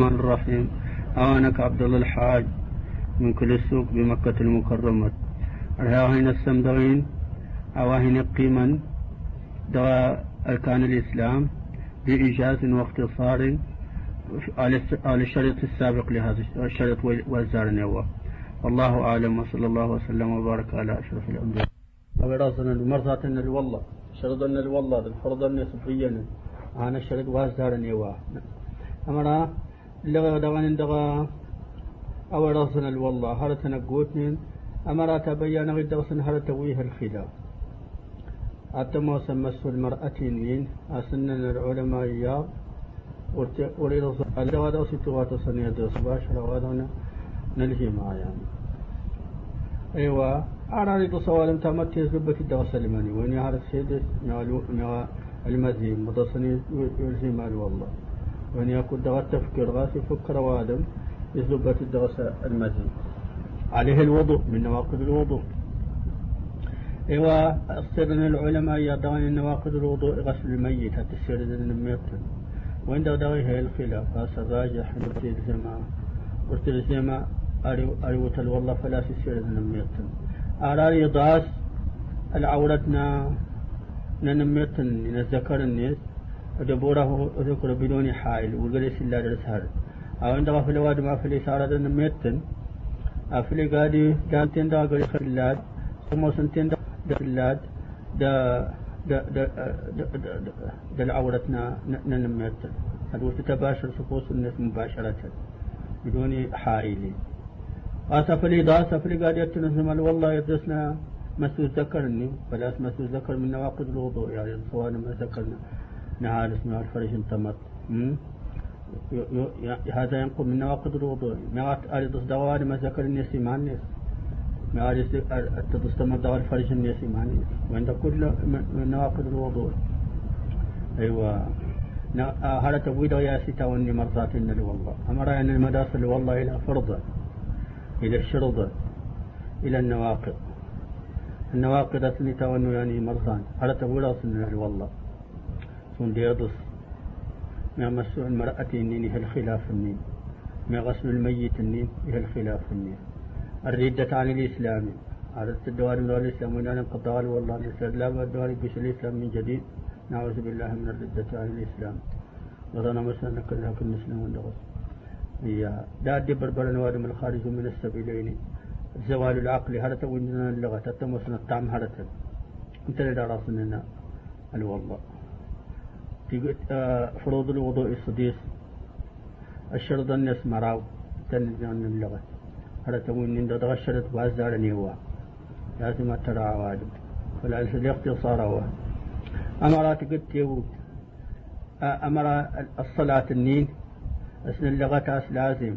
الرحمن الرحيم. أوانك عبد الله الحاج من كل السوق بمكة المكرمة. الهاهين السمدغين أواهن قيما دغى أركان الإسلام بإيجاز واختصار على الشريط السابق لهذا الشريط وزار نوا والله أعلم وصلى الله وسلم وبارك على أشرف الأنبياء. أبراسنا المرضى والله. شرطنا والله. الفرض النسبيا أنا الشريط وزار نوا أمرا لغا دغان دغا أو راسنا والله هل تنقوتنين أمرا تبين غد وسن هل تويه الخلاف أتم وسمس المرأتين أسنن العلماء يا وريد الدواء دوسي تغات سنية دوس باشر وادونا نلهي ما يعني أيوة أنا أريد سؤال تمت يزبك الدواء سلماني وين يعرف سيد نوالو نوا المذهب متصني يلزم والله. وأن يكون دغا تفكير غاسي فكر وادم يزبك الدواء المذهب عليه الوضوء من نواقض الوضوء. إيوا أصدرنا العلماء يدعون نواقض الوضوء غسل الميت حتى السير الميت وين دغي هي الخلاف. هذا الراجح برتيل زما برتيل زما أريوت والله فلا سير الميت أراري ضاس العورتنا ننميت نذكر الناس دبوره ذكر بدون حائل وجلس الله درسها أو عندما في الواد ما في الإشارة نميتن أفلي قادي دانتين دا قري خلاد ثم سنتين دا خلاد دا دا دا دا, دا, دا, العورتنا ننميت هذا تتباشر صفوس الناس مباشرة. بدون حائل. أسفلي دا أسفلي قادي أتنزمل والله يدرسنا مسو ذكرني. فلا مسو ذكر من نواقض الوضوء يعني سواء ما ذكرنا. نهار اسمه الفرج انتمت هذا ينقل من نواقض الوضوء. ما أريد دوار ما ذكر الناس مع الناس أريد تستمر دوار الفرج الناس مع الناس وعند كل من نواقض الوضوء. أيوة. هذا تبويد يا ستا واني مرضات إن والله أمر أن المداس والله إلى فرض. إلى الشرط إلى النواقض. النواقض أثنتا وانو يعني مرضان. هذا تبويد أصلا والله سون ديضس ما مسوع المرأة النين هي الخلاف النين. ما غسل الميت النين هي الخلاف النين. الردة عن الإسلام. عادة الدوار من الإسلام وإن انقضى والله الإسلام لا والدوار بش الإسلام من جديد. نعوذ بالله من الردة عن الإسلام. وظن مسألة كلها كل مسلم وندغس يا داد بربر نوادم الخارج من السبيلين. زوال العقل هذا توجدنا اللغة تتمسنا الطعم هذا انت لدى راسنا. الوالله فروض الوضوء الصديق. الشرط الناس مراو تنزل اللغة. هذا تقول إن تغشرت وازار نيوا لازم ترى واجب فلا الاختصار هو. أمرات يوت أمر الصلاة النين. أسن اللغة أس لازم.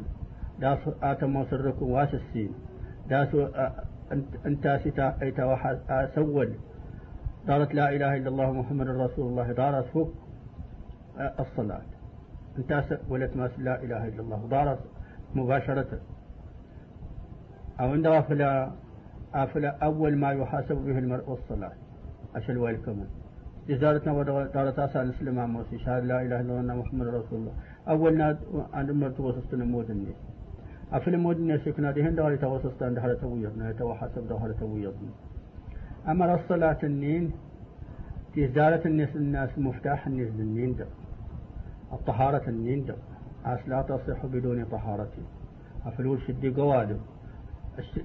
داس آتم وسركم واس السين. داس أنت ستا أيتا واحد أسول دارت لا إله إلا الله محمد رسول الله. دارت فوق. الصلاة. أنت ولت لا إله إلا الله. دارت مباشرة. أو عند أفلا أفلا أول ما يحاسب به المرء الصلاة أشل ويلكم جزارتنا ودارت أسال الإسلام موسى. شهادة لا إله إلا الله محمد رسول الله. أول ناد عند مرت وسطنا الناس. أفلا يكون هذه هند داري توسط عند هذا تويضنا. يتوحسب ده هذا تويضنا. أمر الصلاة النين تزارة الناس الناس مفتاح الناس للنين. ده الطهارة النين ده. أس لا تصح بدون طهارة. أفلول شدي قوادم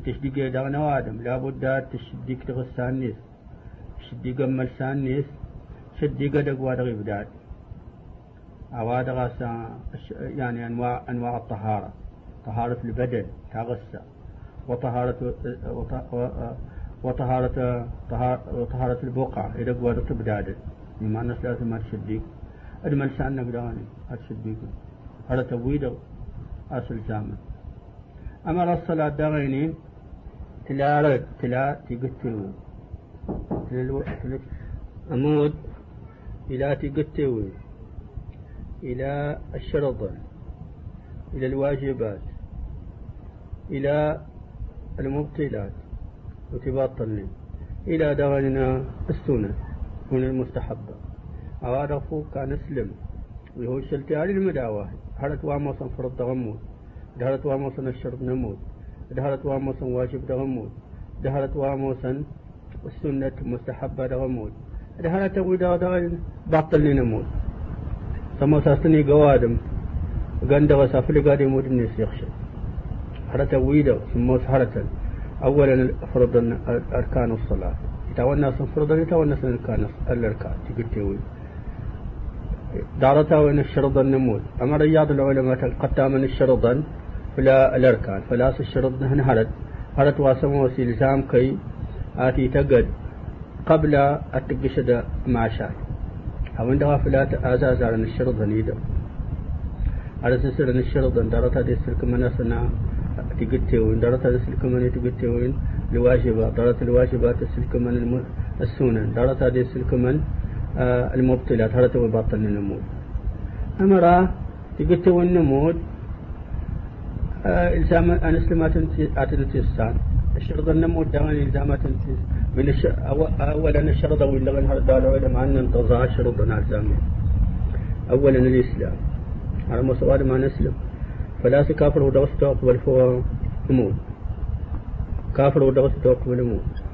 تشدي قيدا نوادم لابد تشديك تغسان نيس. شدي قمل سان نيس شدي قدق وادغ أواد غاسا يعني أنواع أنواع الطهارة. طهارة البدن تغسى. وطهارة وطهارة وطهارة البقعة. إذا قوادة بداد ما الناس لازم ما تشديك أجمل سألنا قداني أتشديك هذا تبويد أصل زامن أمر الصلاة دغينين تلا رد تلا تقتلو أمود إلى تقتلو إلى الشرط إلى الواجبات. إلى المبطلات. وتباطل إلى دغننا السنة. من المستحبة. كان اسلم وهو الشلتي على المداوة هرت واموسا فرض تغمود دهرت واموسا الشرط نمود دهرت واموسا واجب تغمود دهرت واموسا السنة مستحبة تغمود دهرت ودا داين باطل نمود ثم ساستني قوادم. غند وسافل قادي مود الناس يخشى هرت ويدا ثم هرت أولا فرض أركان الصلاة. يتونس فرضا يتونس الأركان الأركان. تقول دارتا وين الشرط النمود أما رياض العلماء قد من الشرطا فلا الأركان. فلا الشرط نهن هرد هرد واسمو سلزام كي آتي تقد قبل التقشد مع شاي. أو عندها فلا أزاز على الشرط نيدا على سلسلة الشرط دارتا دي سلك مناسنا تقتوين دارتا دي سلك من تقتوين الواجبات دارتا الواجبات السلك من السنن دارتا دي سلك من المبطلات هذا تو باطل النمود أمرا تقلت والنمود آه، إلزام أنسلمات أتنتيسان الشرط النمود دغن إلزامات من الش... أولا الشرط أو اللغن هذا مع أن انتظار شرط ألزامه أولا الإسلام. على مستوى ما نسلم. فلا كافر ودرس توقف الفوا نمود كافر ودرس توقف النمود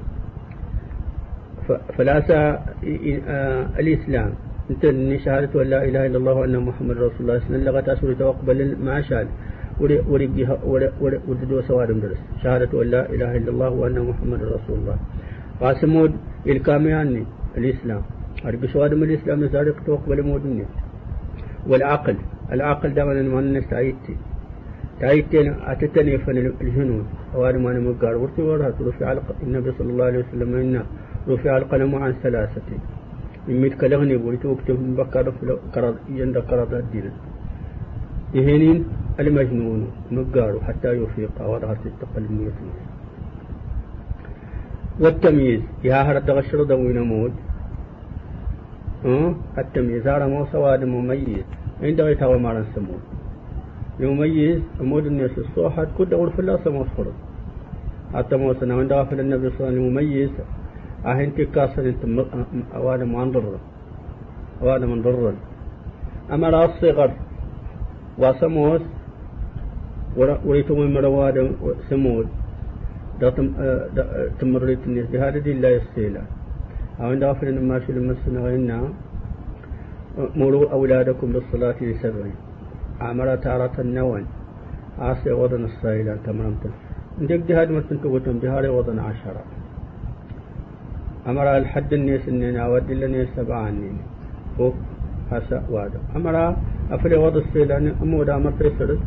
فلا آه، الإسلام. انت شهادة أن لا إله إلا الله وأن محمد رسول الله صلى الله عليه وسلم. توقبل ما شاد ورقها وددو سواد درس. شهادة أن لا إله إلا الله وأن محمد رسول الله. قاسمود الكامياني الإسلام. أرق سواد من الإسلام نزارق توقبل مودني والعقل. العقل دائما ما نستعيدتي. تعيدتي أتتني فن الجنون. أواد ما نمقار. ورتي ورها رفع النبي صلى الله عليه وسلم إنه رفع القلم عن ثلاثة. يميت كلغني بولتو اكتب بكر قرض يند قرض الدين. يهينين المجنون مقار حتى يفيق وظهرت التقلم يتميز والتمييز يا هرد غشر دوين مود أه؟ التمييز هذا مو سواد مميز. عند غيتا مارن سمود يميز مود الناس الصوحات كد غرف الله سموس فرض حتى موسنا من داخل النبي صلى الله عليه وسلم مميز. انت أوانا منضر أوانا منضر أما لا الصغر وسموس وريتم مرواد سمود. تمريت الناس. بهذا دي لا يستيلا. أو عند غفر ما شل مسنا غينا مروا أولادكم بالصلاة لسبعين. عمر تارة النوان. عاصي وضن السائلة تمامتا ندق جهاد ما تنتقوتم بهاري وضن عشرة. أمر الحد النيس إننا ودي النيس سبعاني هو هسا وادا أمر أفلي وضع السيلاني أمو دا أمر تيسر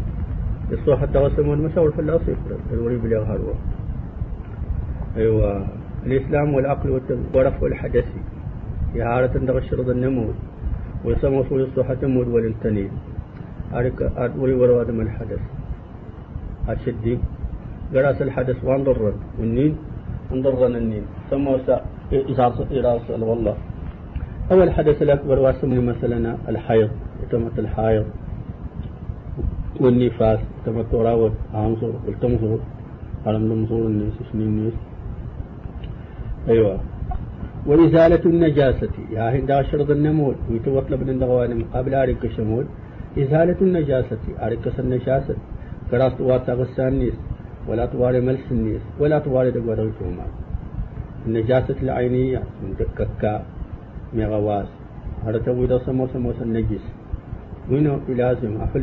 يصو حتى غسمون مساول في الأصيف الوري بلي هاروا. أيوة. الإسلام والعقل والرفع الحدثي إعارة تغشر النمود ويسمى وصول الصحة مود والانتنين أريك أدوري ورواد من الحدث. أشدي. قراس الحدث وانضرن. والنين انضرن النين. إراسل والله. أول حدث الأكبر واسمه مثلا الحيض يتمت الحيض والنفاس يتمت راود أنظر والتنظر على منظور الناس سنين الناس؟ أيوة. وإزالة النجاسة يا هند أشرد النمول ويتوطلب من الغوانم قبل أريك شمول. إزالة النجاسة أريك النجاسة كراس توار تغسان الناس ولا تواري ملس الناس ولا تواري دقوار الكومات النجاسة العينية من ككا مغواس هذا تبوي ده سمو سمو النجس وينو لازم أفل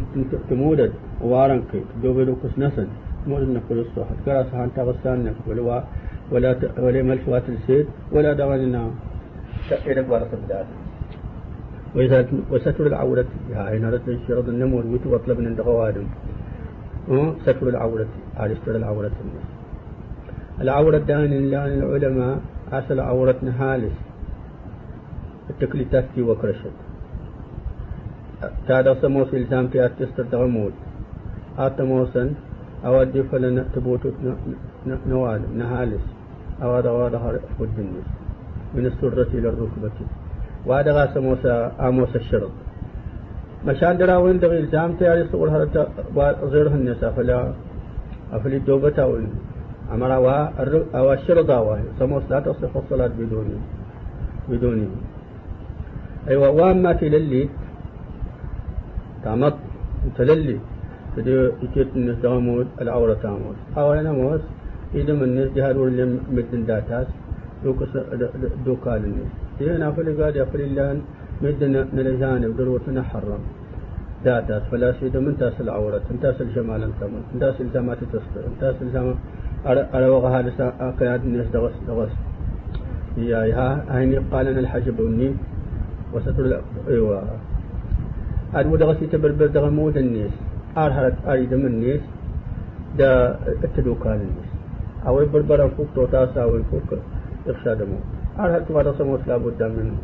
تمودد. وارن كي دوبي لو كس نسن مودد نقول الصحة. كرا سهان تغسان ولا ولا ولا ملفوات السيد ولا دواننا إلى بارة بدات وإذا وستر العورة. عين هذا الشرط النمو ويتو أطلب من الغوادم ستر العورة. على ستر العورة الناس العورة دان لأن العلماء أصل عورة نهالس التكليتات في وكرشت. تادا سموس إلزام في أتستر تغمول آتموسن أودي فلن تبوت نوال نهالس أواد أواد فود الناس من السرة إلى الركبة. وهذا غاس موسى آموس الشرط. مشان درا وين دغ إلزام تياري صور غيرها النساء فلا. أفلي دوبتا أمر أو الشرط أواه سموس لا تصح الصلاة بدونه بدونه أيوة وأما في للي تامط تللي تدي يكيت الناس تغمود العورة تاموس حاولنا موس إذا من الناس جهاد ولا مدن داتاس دوكس دوكال الناس. هنا فلي قاعد يفل الله مدنا نلجانب دروتنا حرم. داتاس فلا سيد من تاس العورة تاس الجمال انتمن تاس الجمال تستر تاس الجمال على وغا هذا قياد الناس دغس دغس. يا ها هيني قال أنا الحجب اني وستر أيوه. أد مدغس يتبربر دغمود الناس. ارهرت اريد من الناس. دا التدوكان الناس. أو بربر فوق توتاسا أو فوق إرشاد مو. ارهرت ما رسموت لابد منه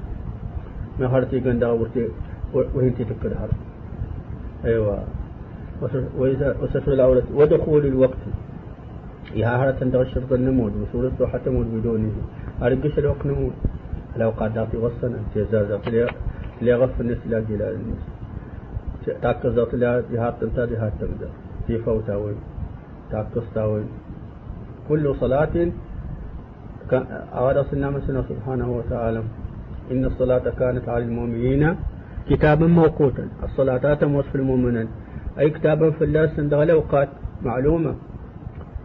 ما هرتي غندا ورتي وهنتي تكر هرت أيوة. وستر العورة ودخول الوقت. يا هرة تندغ الشرط النمود وصورة حتى مود بدونه. الوقت نمود. الأوقات داطي وصنا جزاء ذات اللي غف الناس لا جلال الناس. ذات جهات تمتا جهات في فوتا وين تاوين كل صلاة أراد سنة سبحانه وتعالى. إن الصلاة كانت على المؤمنين كتابا موقوتا. الصلاة وصف المؤمنين. أي كتابا في الله سندغ الأوقات معلومة.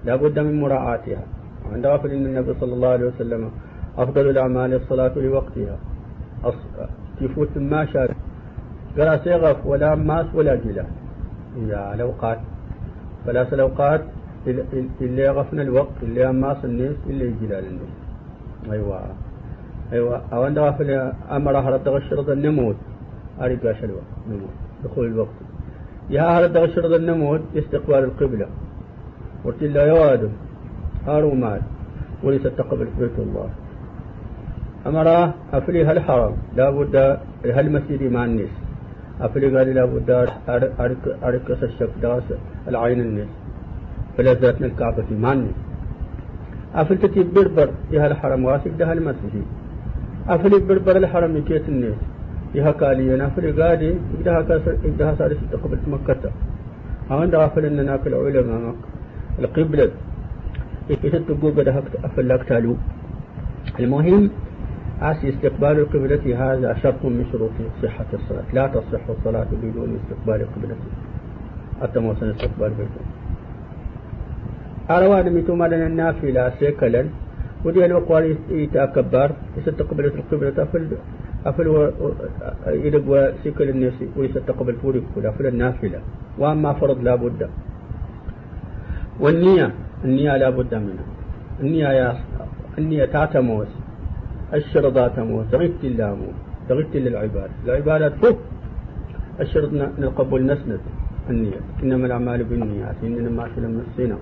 لا بد من مراعاتها. وعند غفل إن النبي صلى الله عليه وسلم أفضل الأعمال الصلاة لوقتها. تفوت ما شاء قال سيغف ولا ماس ولا جلال يا الأوقات فلا الأوقات اللي يغفنا الوقت اللي ماس الناس اللي جلال الناس أيوة. أيوة. أو عند غفل أمر هرب الشرط النموذج. أريد شلوة نموت دخول الوقت. يا أهل الشرط النموت استقبال القبلة. قلت له يا آدم هارو مال وليس تقبل بيت الله. أمره أفلي هالحرم لا بد هالمسجد مع الناس. أفلي قال لا بد أركس الشك داس العين الناس. فلذاتنا الكعبة مع الناس. أفلتتي بربر. يا هالحرم واسك ده هالمسجد أفلي بربر الحرم يكيت الناس. يهكالي ينافل قادي إقدها كاسر إقدها سارس تقبل مكة. أوان دغافل أن ناكل علماء مكة. القبلة. تقول قد أفل لك تالو المهم عسي استقبال القبلة هذا شرط من شروط صحة الصلاة. لا تصح الصلاة بدون استقبال القبلة. التموسن استقبال بيته أرواد ميتو مالنا النافلة سيكلا ودي الوقوار يتأكبر. يستقبل القبلة أفل أفل يدق سكل الناس ويستقبل فوري كل أفل النافلة. وأما فرض لا بد. والنية النية لا بد منها. النية يا النية تعتموس الشرط تموس تغيت اللامو تغيت للعبادة العبادة. فوق الشرط نقبل نسند النية. إنما الأعمال بالنيات إنما ما في السنة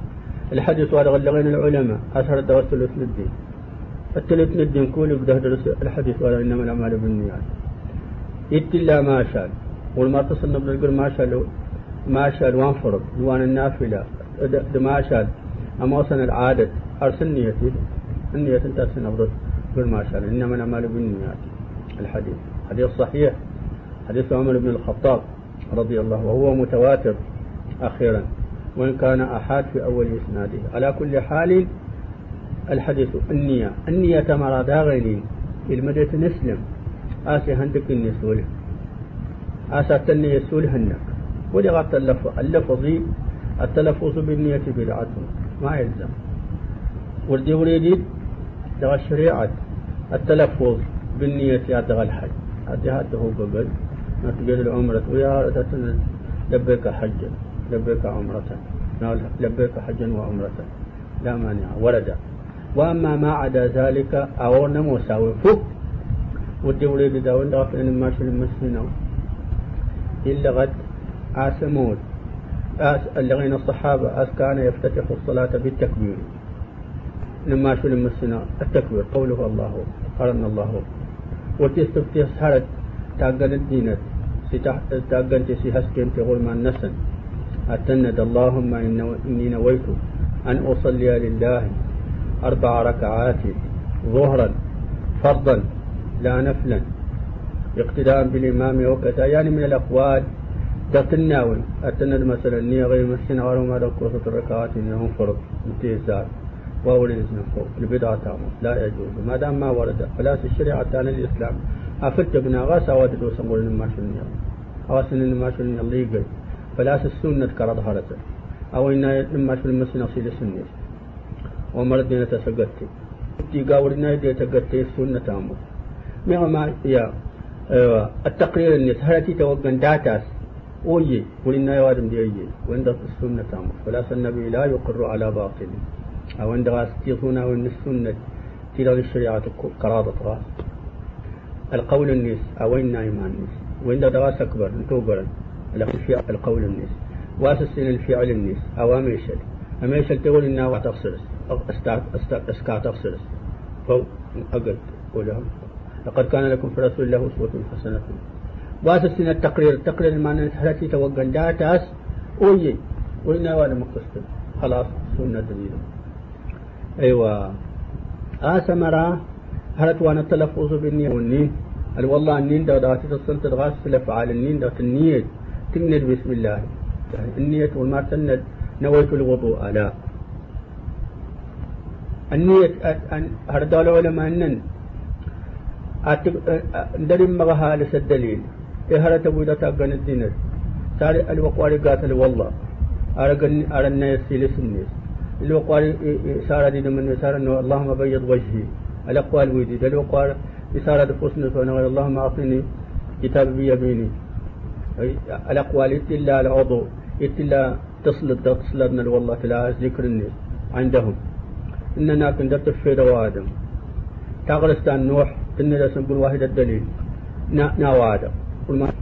الحديث وهذا غلغين العلماء أثر التوسل الدين. التلت ندين كل يقدر درس الحديث ولا إنما الأعمال بالنيات. إلا ما شاء. والما تصلنا بالقر ما شاء ما شاء وان فرض دوان النافلة ما شاء أما وصل العادة أرسل نيتي النية أنت أرسل أفضل قل ما شاء إنما الأعمال بالنيات. الحديث. حديث صحيح. حديث عمر بن الخطاب رضي الله وهو متواتر أخيرا. وإن كان أحاد في أول إسناده. على كل حال الحديث النية. النية تمر داغلين المدة نسلم. آسي هندك النسول آسا النية سول هنك ولغة اللفظ اللفظي التلفظ بالنية بدعة ما يلزم. وردي وريدي دغ الشريعة التلفظ بالنية يدغ الحج. هذه هذا هو قبل. ما تقول العمرة ويا لبيك حجا لبيك عمرة. لبيك حجا وعمرة. لا مانع ورد. وأما ما عدا ذلك أو نمو ساوي فوق ودي وليد داون دافع إن ما شل المسلمين إلا غد عاسمود آس اللغين الصحابة كان يفتتح الصلاة بالتكبير. لما شل المسلمين التكبير قوله الله قرن الله. وتستفتي سهرت تاقل الدين تاقل تسي هسكين تقول ما نسن أتند اللهم إني نويت أن أصلي لله أربع ركعات ظهرا فرضا لا نفلا. اقتداء بالإمام وكذا يعني من الأقوال تتناول. أتند مثلا نية غير مسنا ورما دكوا ست ركعات إنهم فرض امتيازات. وأولي فوق البدعة تعمل لا يجوز. ما دام ما ورد فلا الشريعة عن الإسلام. أفلت بنا غاسا وددو سنقول ما شنيا أواسن ما شو اللي يقل فلاس السنة كرد هرته أو إن لما شو المسن أصيل السنة. ومرد دينا تسقطي تي قاورنا دي تقطي السنة تامو ما يا أيوة. التقرير الناس هل توقن داتاس ويي ولنا يوادم دي أيي وعند السنة تامو فلاس النبي لا يقر على باطل. أو عند غاستيطونا وإن السنة تلغي الشريعة قراضة غاس القول النيس. أو إن إيمان النيس وإن دراس أكبر نتوبر. القول النيس. وأسسين الفعل النيس. أو أميشل. أميشل تقول إنها تغسرس أسكا تغسرس فو أقل. قولهم لقد كان لكم في رسول الله أسوة حسنة. واسسين التقرير. التقرير المعنى التي توقن داتاس أوي. وإن وأنا مقصد. خلاص. سنة دليل أيوة. آسمرا هلت وأنا التلفظ بالنية والنين قال والله النين دا داتي تصل تدغاس الأفعال النين دا النية تند بسم الله. النية والما تند نويت الوضوء. لا. النية هردال علماء أنن؟ ندرم مغها لس الدليل. إهرة تبويدة تاقن الدين ساري الوقواري قاتل والله أرقن أرنا يسيلس النيس الوقواري سارة دين من سارة اللهم بيض وجهي الأقوال ويدي الوقوار إسارة فسنة ونغير اللهم أعطني كتاب بيميني الأقوال إلا العضو إلا تصلت تصلتنا والله تلا ذكر الناس عندهم إننا كنا في وادم تغرستان نوح إننا سنقول واحد الدليل نا وادم قل ما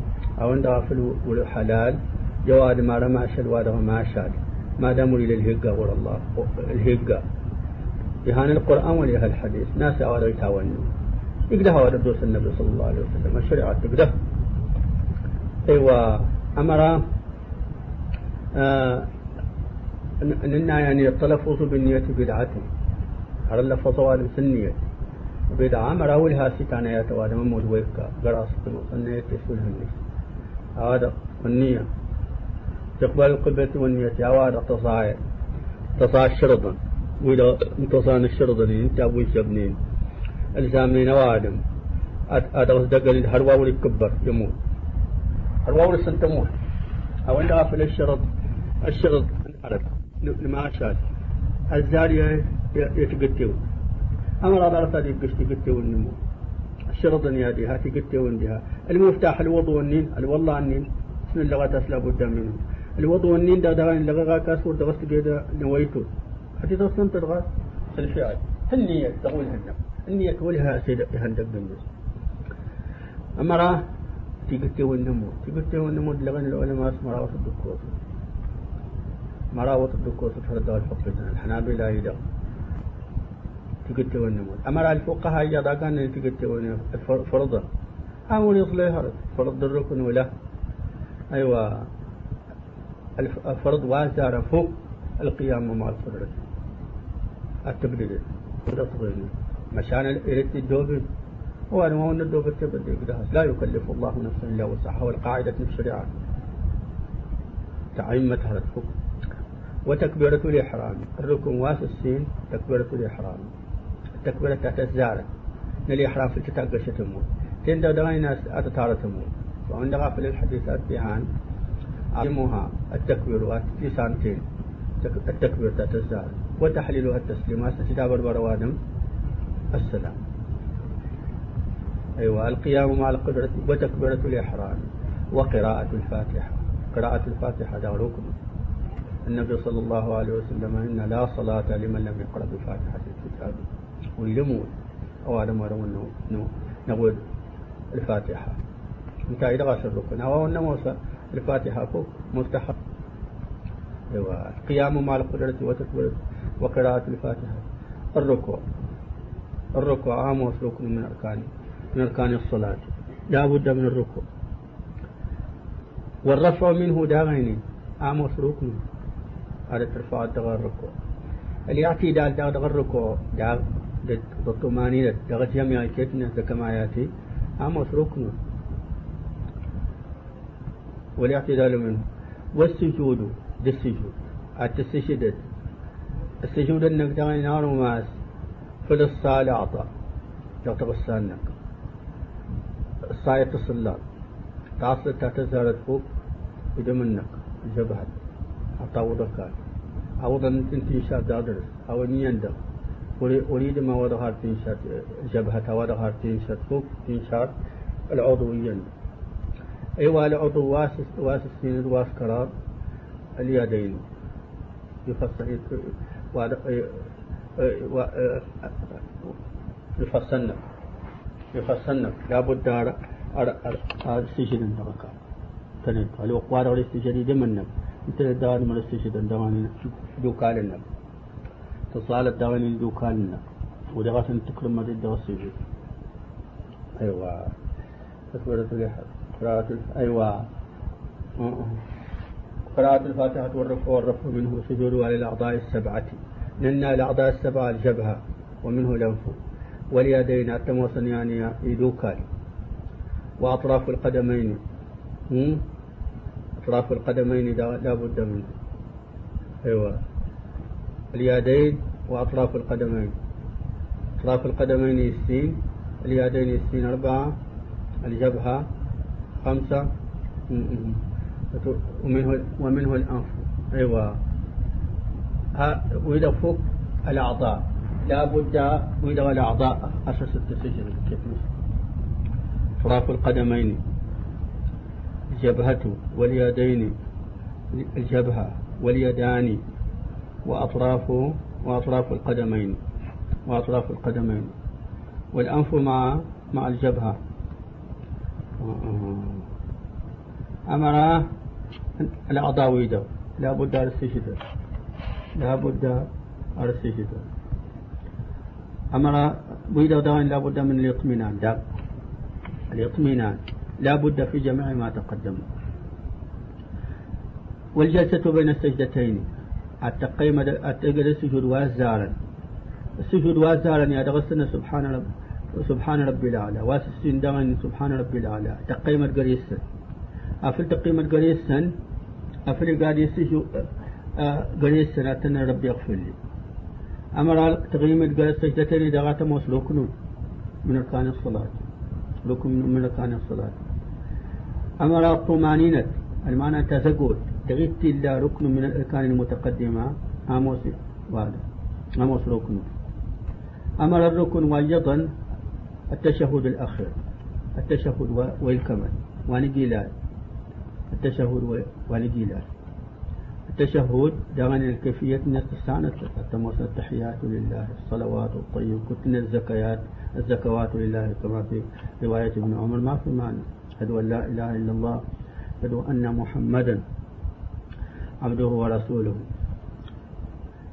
أو عندها في الحلال جواد ما رمى شل وادم ما شال ما دام إلى الهجة ولا الله الهجة يهان القرآن وليها الحديث ناس أولا يتاونوا يقدها هذا دوس النبي صلى الله عليه وسلم الشريعة تقده أيوة أمر آه أننا يعني التلفظ بالنية بدعة على اللفظ والم سنية بدعة أمر أولها ستانا يتوادم ممود ويكا قراص النية يسولها النية هذا النية استقبال القبلة والنية. هذا تصاعد. تصاعد شرطا وإذا انتصان الشرطا انت أبوي شبنين الزامين وادم. أدرس دقل الهرواول يكبر يموت. هرواول سنتموت أو أن غافل الشرط. الشرط العرب لما أشاد الزارية يتقتل أمر هذا رفض يقش تقتل النمو الشرط يادي هاتي قتل وندها المفتاح الوضوء والنين الوالله النين. بسم الله تسلا بد منه الوضوء والنين دا دغان لغا كاسور دغست كده نويتو. حتى تصنت تدغاس الفعل النية تقول هنم النية ولها سيد هندق بندس أمرا تيقتي والنمو تيقتي والنمو لغن العلماء مراوة الدكوة مراوة الدكوة فرد الفقه الحنابلة يدغ. تيقتي والنمو أمرا الفقهاء يدا كان تيقتي والنمو فرضا. أمر يصلي هرد فرض الركن ولا أيوة. الفرض واسع فوق القيام مع الفرد. التبديل. مشان إريد الدوب. هو ما هو الدوب تبدي لا يكلف الله نفسا إلا وسعها. والقاعدة في الشريعة. تعيمة هذا الحكم. وتكبيرة الإحرام. الركن واس السين تكبيرة الإحرام. التكبيرة تحت الزارة الإحرام في الكتاب شتمو تندى دغاي ناس أتتارة تمو. وعندها في الحديثات بيهان علمها التكبير في سانتين التكبير تحت الزارة وتحليلها التسليم هسه كتاب البروادم السلام. أيوة القيام مع القدرة وتكبيرة الإحرام. وقراءة الفاتحة. قراءة الفاتحة ده ركن النبي صلى الله عليه وسلم إن لا صلاة لمن لم يقرأ بفاتحة الكتاب. ويلمون أو هذا ما نقول الفاتحة. أنت إذا غاش الركن. أو أن الفاتحة فوق مستحب. أيوة. القيام مع القدرة وتكبيرة وقراءة الفاتحة. الركوع. الركوع عام ركن من أركان من أركان الصلاة. لا بد من الركوع. والرفع منه داغيني عام ركن. هذا ترفع دغ الركوع. الاعتدال دغ دغ الركوع دغ الطمأنينة دغ جميع كتنة كما يأتي عام ركن والاعتدال منه والسجود بالسجود التسجد السجود انك تغني نار وماس الصلاة عطا لو تغسانك الصاية الصلاة تعصل تعتزارت فوق بدمنك الجبهة حتى وضكات أوضا تنشا دادرس أو نيندر أريد ما وضعها تنشأت جبهة وضعها تنشأت فوق تنشأت العضويا أيوة العضو واسس واسس سين واس كرار اليدين. يفصل يفصلنا يفصلنا لابد على السجن الدركة تنين. وقوار على السجن دمنا. مثل الدار من السجن دواني دوكالنا تصال الدواني دوكالنا ودغة تكرم مدى السجن أيوة. تكبيرة قراءة أيوة. قراءة الفاتحة والرفع والرفع منه سجود على الأعضاء السبعة. لنا الأعضاء السبعة الجبهة ومنه الأنف. واليدين التموسن يعني يدوكال وأطراف القدمين. أطراف القدمين لا بد منه. أيوة. اليدين وأطراف القدمين. أطراف القدمين السين اليدين السين أربعة الجبهة خمسة. ومنه ومنه الأنف. أيوة. وإذا فوق الأعضاء. لا بد وإذا الأعضاء. أساس التسجل كيف أطراف القدمين. الجبهة واليدين. الجبهة واليدان. وأطراف وأطراف القدمين وأطراف القدمين. والأنف مع مع الجبهة. أمر الأعضاء ويدو لا بد السجد لا بد السجد أمر ويدو دوين لا بد من الاطمئنان. دا الاطمئنان. لا بد في جميع ما تقدم. والجلسة بين السجدتين. التقيم التقل السجود وازارا السجود وازارا يا دغسنا سبحان رب سبحان ربي الأعلى. واسسين دغن سبحان ربي الأعلى. تقيم القريسة أفل تقيم القريسة أفل قاديسة قريسة أتنا ربي يغفر لي. أمر تقيم القريسة سجدتين دغات موس ركن من أركان الصلاة. ركن من أركان الصلاة. أمر الطمأنينة المعنى تزقود تغيت إلا ركن من الأركان المتقدمة. آموس وهذا آموس ركن. أمر الركن وأيضا التشهد الأخير. التشهد والكمل ونقيلات التشهد ونقيلات التشهد دغن الكيفية نستستعنت التموس التحيات لله. الصلوات الطيب. كتن الزكيات. الزكوات لله. كما في رواية ابن عمر. ما في معنى. أشهد أن لا إله إلا الله. أشهد أن محمدا عبده ورسوله.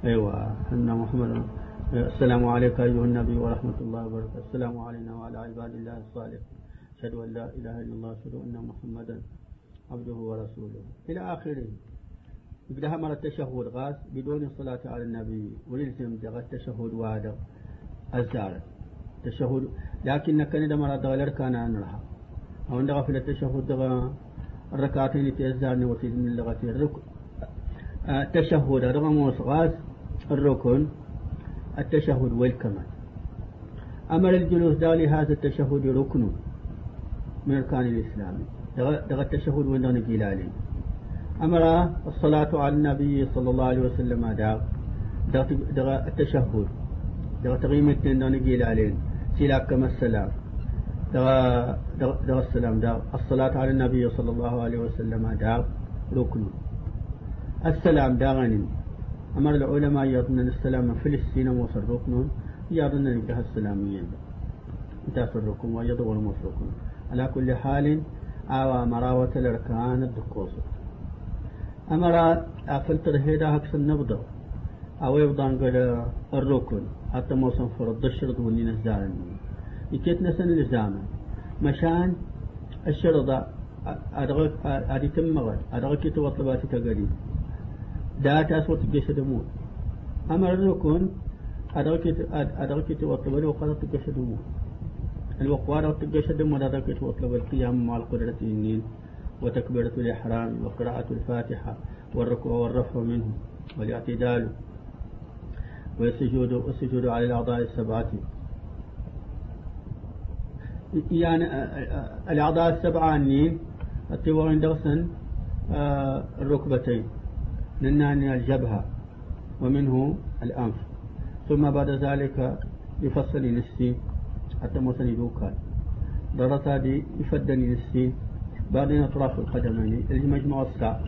أيوة أن محمدا السلام عليك أيها النبي ورحمة الله وبركاته. السلام علينا وعلى عباد الله الصالح أشهد أن لا إله إلا الله أشهد أن محمدا عبده ورسوله. إلى آخره. يبدأ مرة التشهد غاز بدون الصلاة على النبي وللزم دغ التشهد وهذا الزارة تشهد لكن كان إذا مرة دغ الأركان نرها أو دغ في التشهد دغ الركعتين تيزارني وتيز من اللغة الركن التشهد رغم غاز الركن التشهد والكمال. أمر الجلوس دالي هذا التشهد ركن من أركان الإسلام. دغ التشهد وين نقيل أمر الصلاة على النبي صلى الله عليه وسلم دغ دغ التشهد. دغ تغيم التين نقيل عليه سلاك كما السلام. دغ السلام دغ الصلاة على النبي صلى الله عليه وسلم دغ ركن. السلام دغني أمر العلماء يظن السلام فلسطين ركن يظن نجاه السلامية انتهت الركن ويضغل ركن على كل حال آوى مراوة الأركان الدكوس أمر أفلتر هيدا هكس النبضة أو يبضان قل الركن حتى موسم فرد الشرط وني نزارن يكيت نسن لزاما مشان الشرطة أدغك أدي تمغل أدغك توطلباتي تقريب دات أسوت جسد موت أمر الركن أدركت أدركت وطلب وقالت جسد موت الوقوار والجسد موت أدركت وطلب القيام مع القدرة النين وتكبيرة الإحرام وقراءة الفاتحة والركوع والرفع منه والاعتدال والسجود والسجود على الأعضاء السبعة يعني الأعضاء السبعة النين التبغين دوسا آه الركبتين نناني الجبهة ومنه الأنف. ثم بعد ذلك يفصل نسي حتى موسني دوكال درسا دي يفدني نسي بعدين أطراف القدمين. المجموع الساعة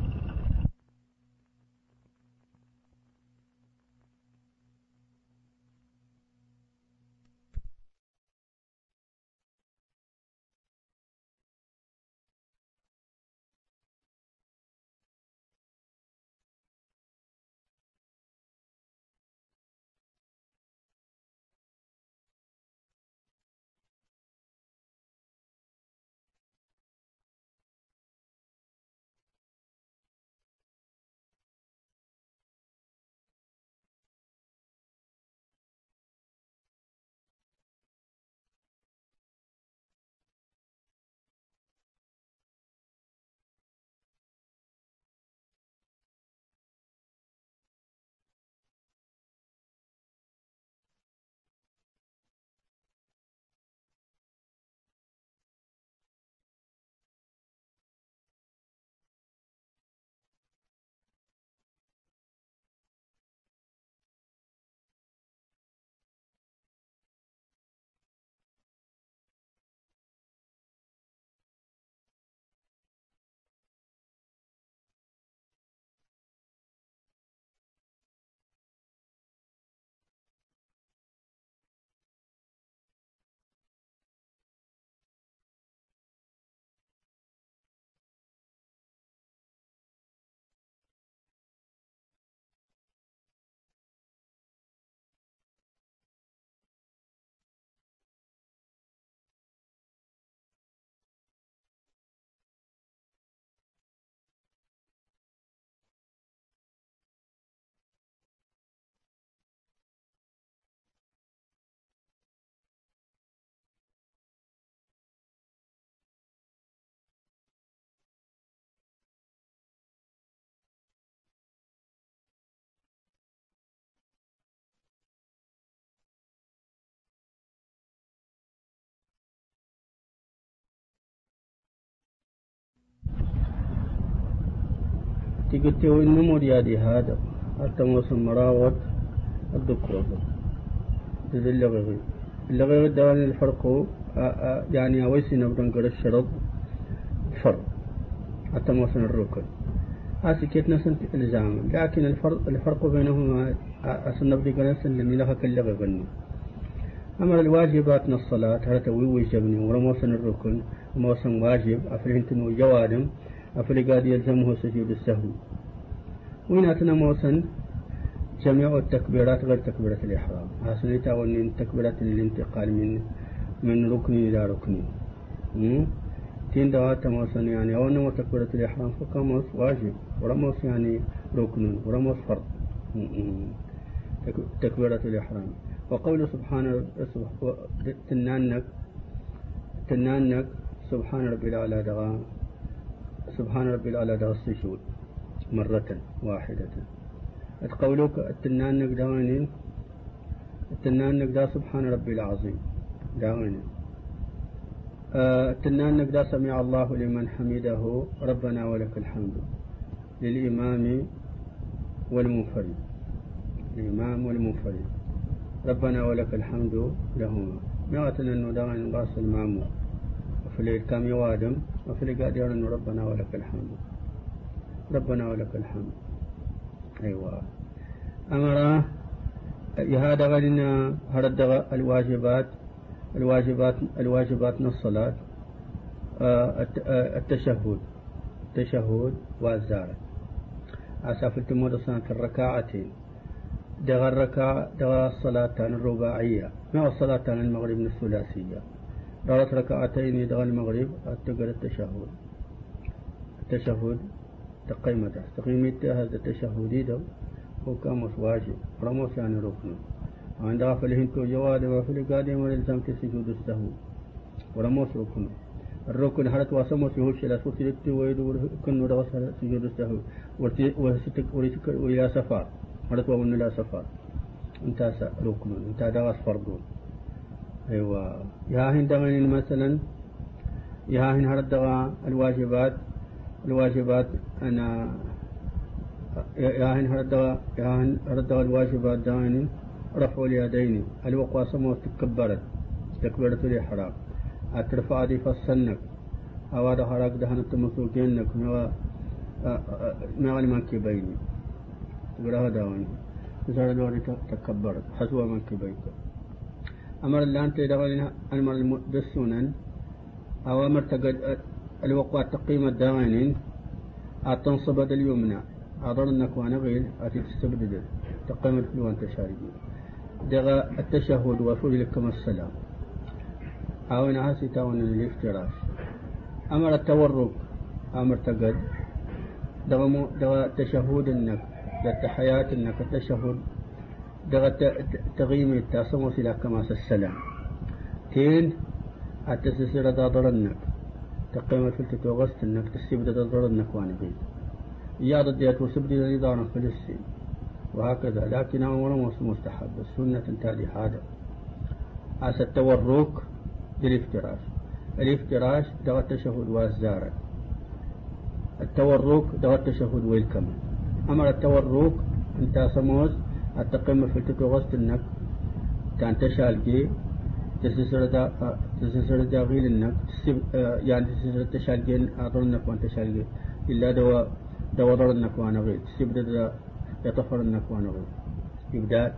تقلت إنه دي هذا حتى موسم مراوت الذكر تدل اللغة اللغة دوان الفرق يعني أويسي نبدأ نقول الشرط موسم الركن نسن لكن الفرق الفرق بينهما كاللغة بني أمر الواجبات من الصلاة هل توي ويجبني ورموسن الركن موسم واجب أفرهنتن وجوادم أفري قاد يلزمه سجود السهو وين أتنا موسن؟ جميع التكبيرات غير تكبيرة الإحرام. حسنيتا ونين تكبيرات الانتقال من من ركن إلى ركن تين دوات موسن يعني أو نمو تكبيرة الإحرام فكموس واجب. ورموس يعني ركن ورموس فرض. تكبيرة الإحرام. وقول سبحانه تنانك تنانك سبحان ربي الأعلى دغام. سبحان ربي الأعلى ده السجود مرة واحدة. قولك التنان نقداني؟ التنان نقدا سبحان ربي العظيم. داوين آه التنان نقدا سمع الله لمن حمده. ربنا ولك الحمد. للإمام والمنفرد. الإمام والمنفرد. ربنا ولك الحمد لهما. مئة أنه داوين باص المامور وفي كام يوادم وفي قاعد يقول ربنا ولك الحمد. ربنا ولك الحمد. أيوة. أمر هذا غنينا هرد الواجبات الواجبات الواجبات من الصلاة آه، آه، التشهد التشهد والزارة. أسافر التمود صنعة الركعتين دغ الركعة دغ الصلاة الرباعية. ما الصلاة المغرب الثلاثية؟ ثلاث ركعتين يدغى المغرب أتقل التشهد التشهد تقيمة تقيمة هذا التشهد دو هو كاموس واجب رموس يعني ركن عند غفلهم تو جواد وفل قادم ولزم سجود السهو ورموس ركن الركن حرت واسموس يهوش إلى سوسيلت ويدور كن ودغس سجود السهو وستك وريتك وإلى سفار حرت ومن إلى سفار انت ركن انت دغس فرضون أيوة. يا هن دغن مثلا يا هن هرد الواجبات الواجبات أنا ياهن هردوا ياهن هردوا الواجبات دائن رفع اليدين الوقوى سمو تكبرت تكبرت الإحرام أترفع دي فصلنك أواد حراك دهن التمسوكينك ما ما المنكي بيني. تقرأها داوني تسار الواري تكبرت حسوى منكي بينك أمر اللي أنت دغلنا أمر بالسنن أوامر تقد الوقوع تقييم الداغنين أتنصب اليمنى. أضرنك وأنا غير. أتي تستبدد تقيم الفلو أنت شارجي دغا التشهد وفوز لكم السلام. أو نعاسي تاون الافتراش أمر التورك أمر تقد. دغا التشهد إنك. التحيات إنك التشهد دغا تغييم التاسم وسلا كما السلام تين التسسير دا ضرنك. تقيم الفلتة وغست إنك تسيب دا ضرنك وأنا غير إيادة ديت وسبدي رضانا فلسطين وهكذا. لكن أمر مستحب. السنة تالي هذا. أس التورك بالإفتراش. الإفتراش دغ التشهد والزارة التورك دغ التشهد والكمل أمر التورك انت سموز التقيم في التتوغست انك كان تشالجي تسسر دا تسسر دا غيل انك يعني تسسر تشالجي أظنك وانت شالجي إلا دوا دوا ضرنك وأنا غيل تسيب يطفر النكوان إبدال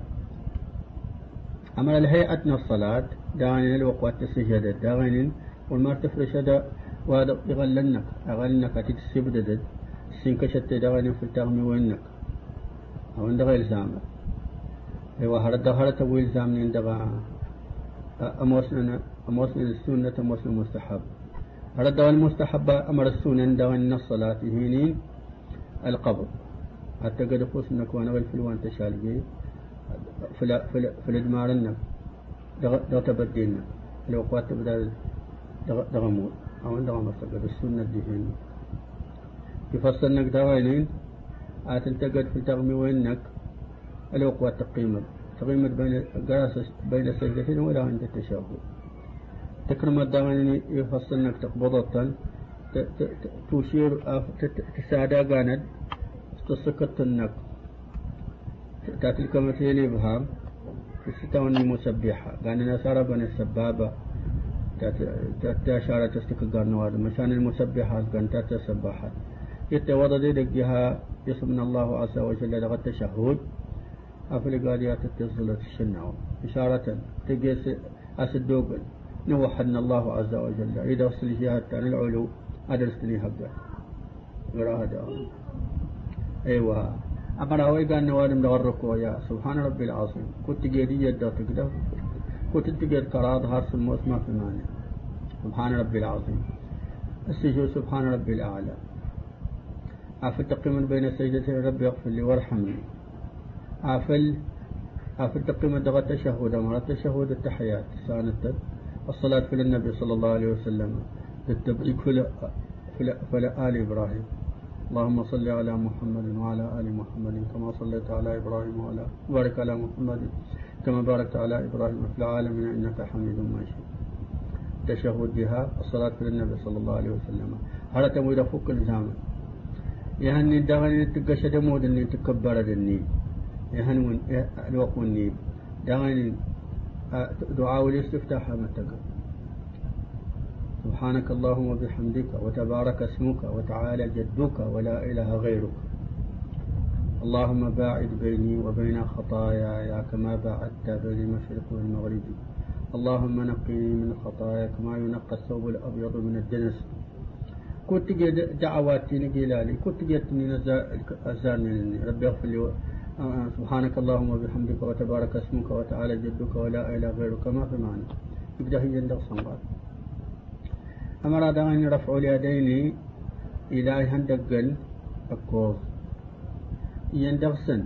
أمر الهيئة الصلاة داغنين الوقوات السجدة داغنين والمار تفرش دا وهذا يغلنك أغلنك أتيت السبدد سنكشت داغنين في التغمي وينك أو عند غير زامة أيوة هرد هرد ويل زامنين دغا أموسنا أموسنا السنة أموسنا المستحب هرد المستحب أمر السنة داغنين الصلاة هينين القبر. حتى قد فوس انك وأنا والفلوان تشالجي فلا فلا فلا دمارنا دغ تبدينا لو قوات دغمور. أو عند غمر تقد السنة دهين يفصلنك دوينين آت التقد في تغمي وينك لو قوات تقيمة تقيمة بين قراص بين سجدتين ولا عند التشهد. تكرم الدوين يفصلنك تقبضة تشير تساعد قاند تسكت النك تأتي كمثيل إبهام. تستوني مسبحة قال نصارى بني السبابة. تأتي أشارة تستك قرنواد مشان المسبحات قال تأتي السباحات يتوضى دي دقها يصمنا الله عز وجل لغة التشهد. أفل قاليات التصلة الشنع إشارة تقيس أسدوغل نوحدنا الله عز وجل. إذا وصل جهات عن العلو أدرسني هبدأ. قراءة دعوة. أيوه. أمر أوي قال نوادم دغركو يا سبحان ربي العظيم. كنت جيدي يدا تقدر كنت تقدر كراد هارس الموت ما في مانع سبحان ربي العظيم. السجود سبحان ربي الأعلى. أفل تقيم بين السجدتين ربي اغفر لي وارحمني. أفل أفل تقيم دغ التشهد أمر التشهد التحيات. سأنت الصلاة في النبي صلى الله عليه وسلم بالتبريك فلا, فلا آل إبراهيم. اللهم صل على محمد وعلى آل محمد كما صليت على إبراهيم وعلى بارك على محمد كما باركت على إبراهيم في العالمين إنك حميد مجيد. تشهد بها الصلاة على النبي صلى الله عليه وسلم. هذا تمويل فوق الجامع. يهني دغني تقشد مود اني تكبر دني. يهنون دغني دعاء سبحانك اللهم وبحمدك وتبارك اسمك وتعالى جدك ولا إله غيرك. اللهم باعد بيني وبين خطاياي كما باعدت بين المشرق والمغرب. اللهم نقني من خطايا كما ينقى الثوب الأبيض من الدنس. كنت دعواتي نقيلالي كنت جيتني أزارني ربي اغفر لي سبحانك اللهم وبحمدك وتبارك اسمك وتعالى جدك ولا إله غيرك ما في معنى. يبدأ هي عندك صنبات أمر أن رفع اليدين إلى هندقل أكوز. يندغسن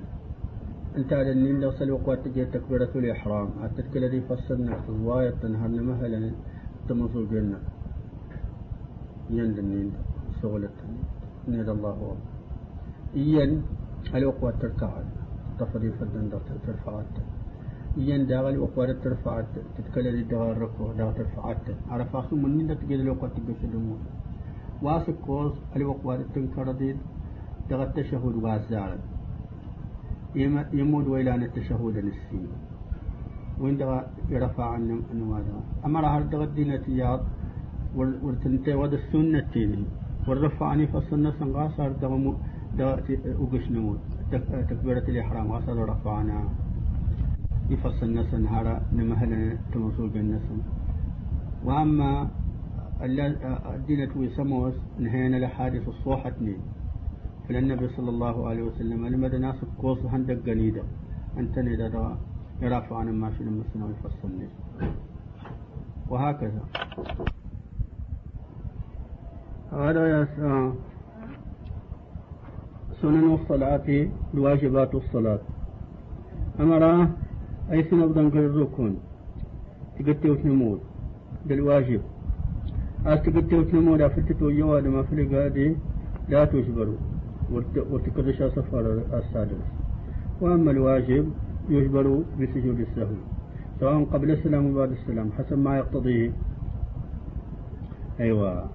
أنت على النين دغسل وقوات تجي تكبيرة الإحرام. أتتك الذي فصلنا الرواية تنهر مهلا تمصو جنة. يند النين سغلة نيد الله إيان الوقوات تركع تفضي فدن ترفعات. ين داغل وقوار ترفعت تتكلم داغل ركو داغل ترفعت عرف أخو من من تجد لو قد تجد دمو واسك كوز اللي وقوار التنكردين دغ التشهد وازار. يمود ويلان التشهد النسي وين دغ يرفع عن النوادر أما راه دغ الدين تياض والتنتي ود السنة تيني. والرفع عني فالسنة سنغاسر دغ وقش نمود تكبيرة الإحرام. غاسر رفعنا. يفصل نسن هذا نمهل تمسوق النسن وأما الدين توي سموس نهينا لحادث الصوحة اثنين فالنبي صلى الله عليه وسلم لما ناس قوس هندق قنيدة. أنت ندى يرافع عن ما في المسنة ويفصل وهكذا. هذا يا سنن الصلاة الواجبات الصلاة. أمر أي سنة بدن الركن تقتل وتنمود بالواجب أستقتل وتنمود أفتت ويواد ما في القادي لا تجبروا وتكرش سفر السادس. وأما الواجب يجبر بسجود السهو سواء قبل السلام وبعد السلام حسب ما يقتضيه أيوة.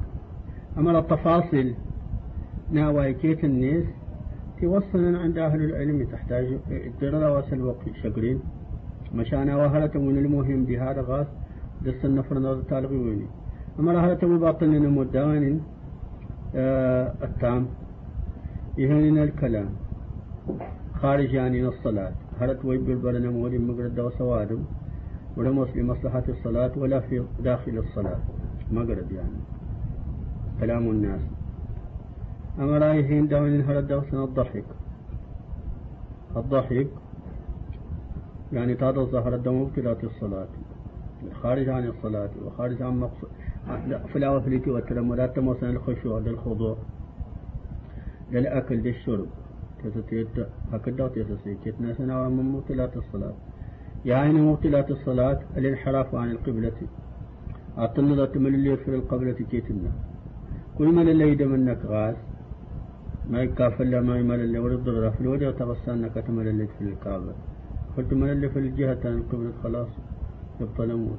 أما التفاصيل. ناوي كيت الناس توصلنا عند أهل العلم تحتاج ترى وصل وقت شقرين مشانا وهلة من المهم بهذا غاس دس النفر نظر تالغي ويني. أما رهلة مباطل لنا مدان آه التام. يهننا الكلام. خارج يعني الصلاة. هلت ويب البرنا مولي مقرد وسوادم ولمس لمصلحة الصلاة ولا في داخل الصلاة. مقرد يعني. كلام الناس. أما رايحين داون هرد الضحك الضحك يعني تهذا ظهر الدم ابتلاء الصلاة. خارج عن الصلاة وخارج عن مقصود. في الأوفليتي والتلمذات تموسن الخشوع للخضوع للأكل للشرب. تتتيت هكذا تتسيكت ناسنا من مبتلات الصلاة. يعني مبتلات الصلاة الانحراف عن القبلة. أعطنا من اللي في القبلة كيتنا كل من اللي يدمنك غاز. ما يكافل ما يمل اللي ورد الوجه تغسلنك تمل اللي في الكعبة. قلت من اللي في الجهة القبلة خلاص. يبطل أمود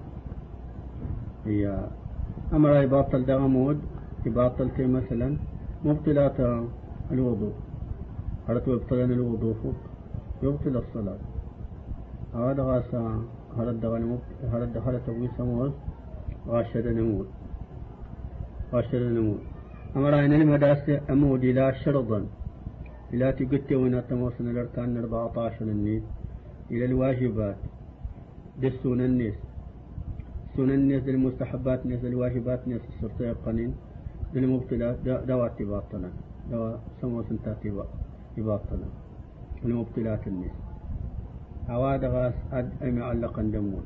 هي أمر يبطل ده أمود. يبطل تي مثلا مبطلات الوضوء. هرت يبطلن الوضوء فوق. يبطل الصلاة. هذا غاسا هرت دغن هرت دخلت أبوي سموز غاشد نمود غاشد نمود أمر أين المدرسة أمود إلى شرطا إلى تقتي وين تموسن الأركان 14 النيل إلى الواجبات. بالسنن الناس سنن الناس المستحبات الناس الواجبات الناس السرطة قنين. للمبتلات دوات باطنا دوا سمو سنتات باطنا المبتلات الناس هواد غاس أد أي معلقا دمون.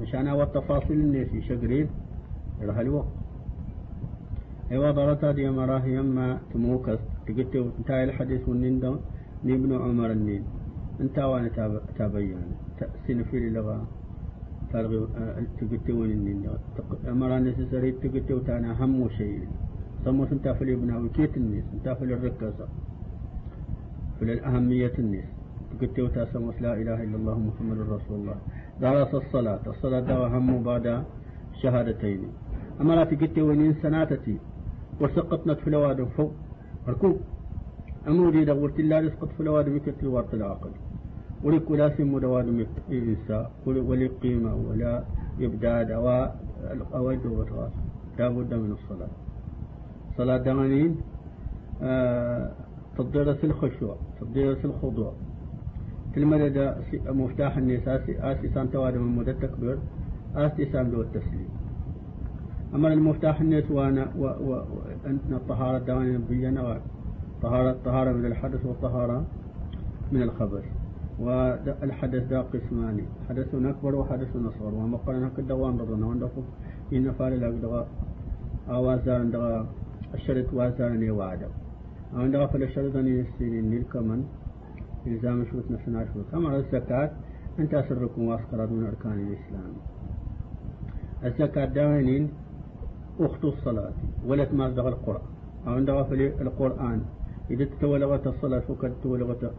مشان هو التفاصيل الناس شقرين راه الوقت ايوا ضرطة دي مراه يما تموكس تقلت انتهى الحديث والنين نبن عمر النين انت وأنا تابين سين في لغة تلغي تقتون النين امرا نسسري تقتو تانا هم شيء سموس انت في الابناء وكيت الناس انت في الركزة في الأهمية الناس تقتو تاسموس لا إله إلا الله محمد رسول الله درس الصلاة الصلاة دوا هم بعد شهادتين أمرا تقتو ونين سناتتي وسقطنا في الوادم فوق ركوب أمودي دورت الله رزقت في الوادم يكتل وارت العقل ولك ولا سم دوادم إنسا ولا قيمة ولا إبداد أو أويد وبتغاس لا بد من الصلاة صلاة دمانين آه تضرس الخشوع تضرس الخضوع المدد مفتاح النساء آسي سان توادم المدى التكبير آسي سان دو التسليم أما المفتاح الناس وأنا وأنت الطهارة دواني نبينا طهارة طهارة من الحدث والطهارة من الخبث والحدث ذا قسمان حدث أكبر وحدث أصغر وما قلنا كدوان رضنا وندفق إن فعل الأقدغاء أوازار دغا الشرط وازار ني وعدا فل الشرط ني السنين نلكمن إلزام شروط نفسنا شروط كما الزكاة أنت أسركم وأسقرات من أركان الإسلام. الزكاة داوينين أخت الصلاة ولت ما دغا القرآن. أو دغا في القرآن إذا تولغت الصلاة فكت تولغت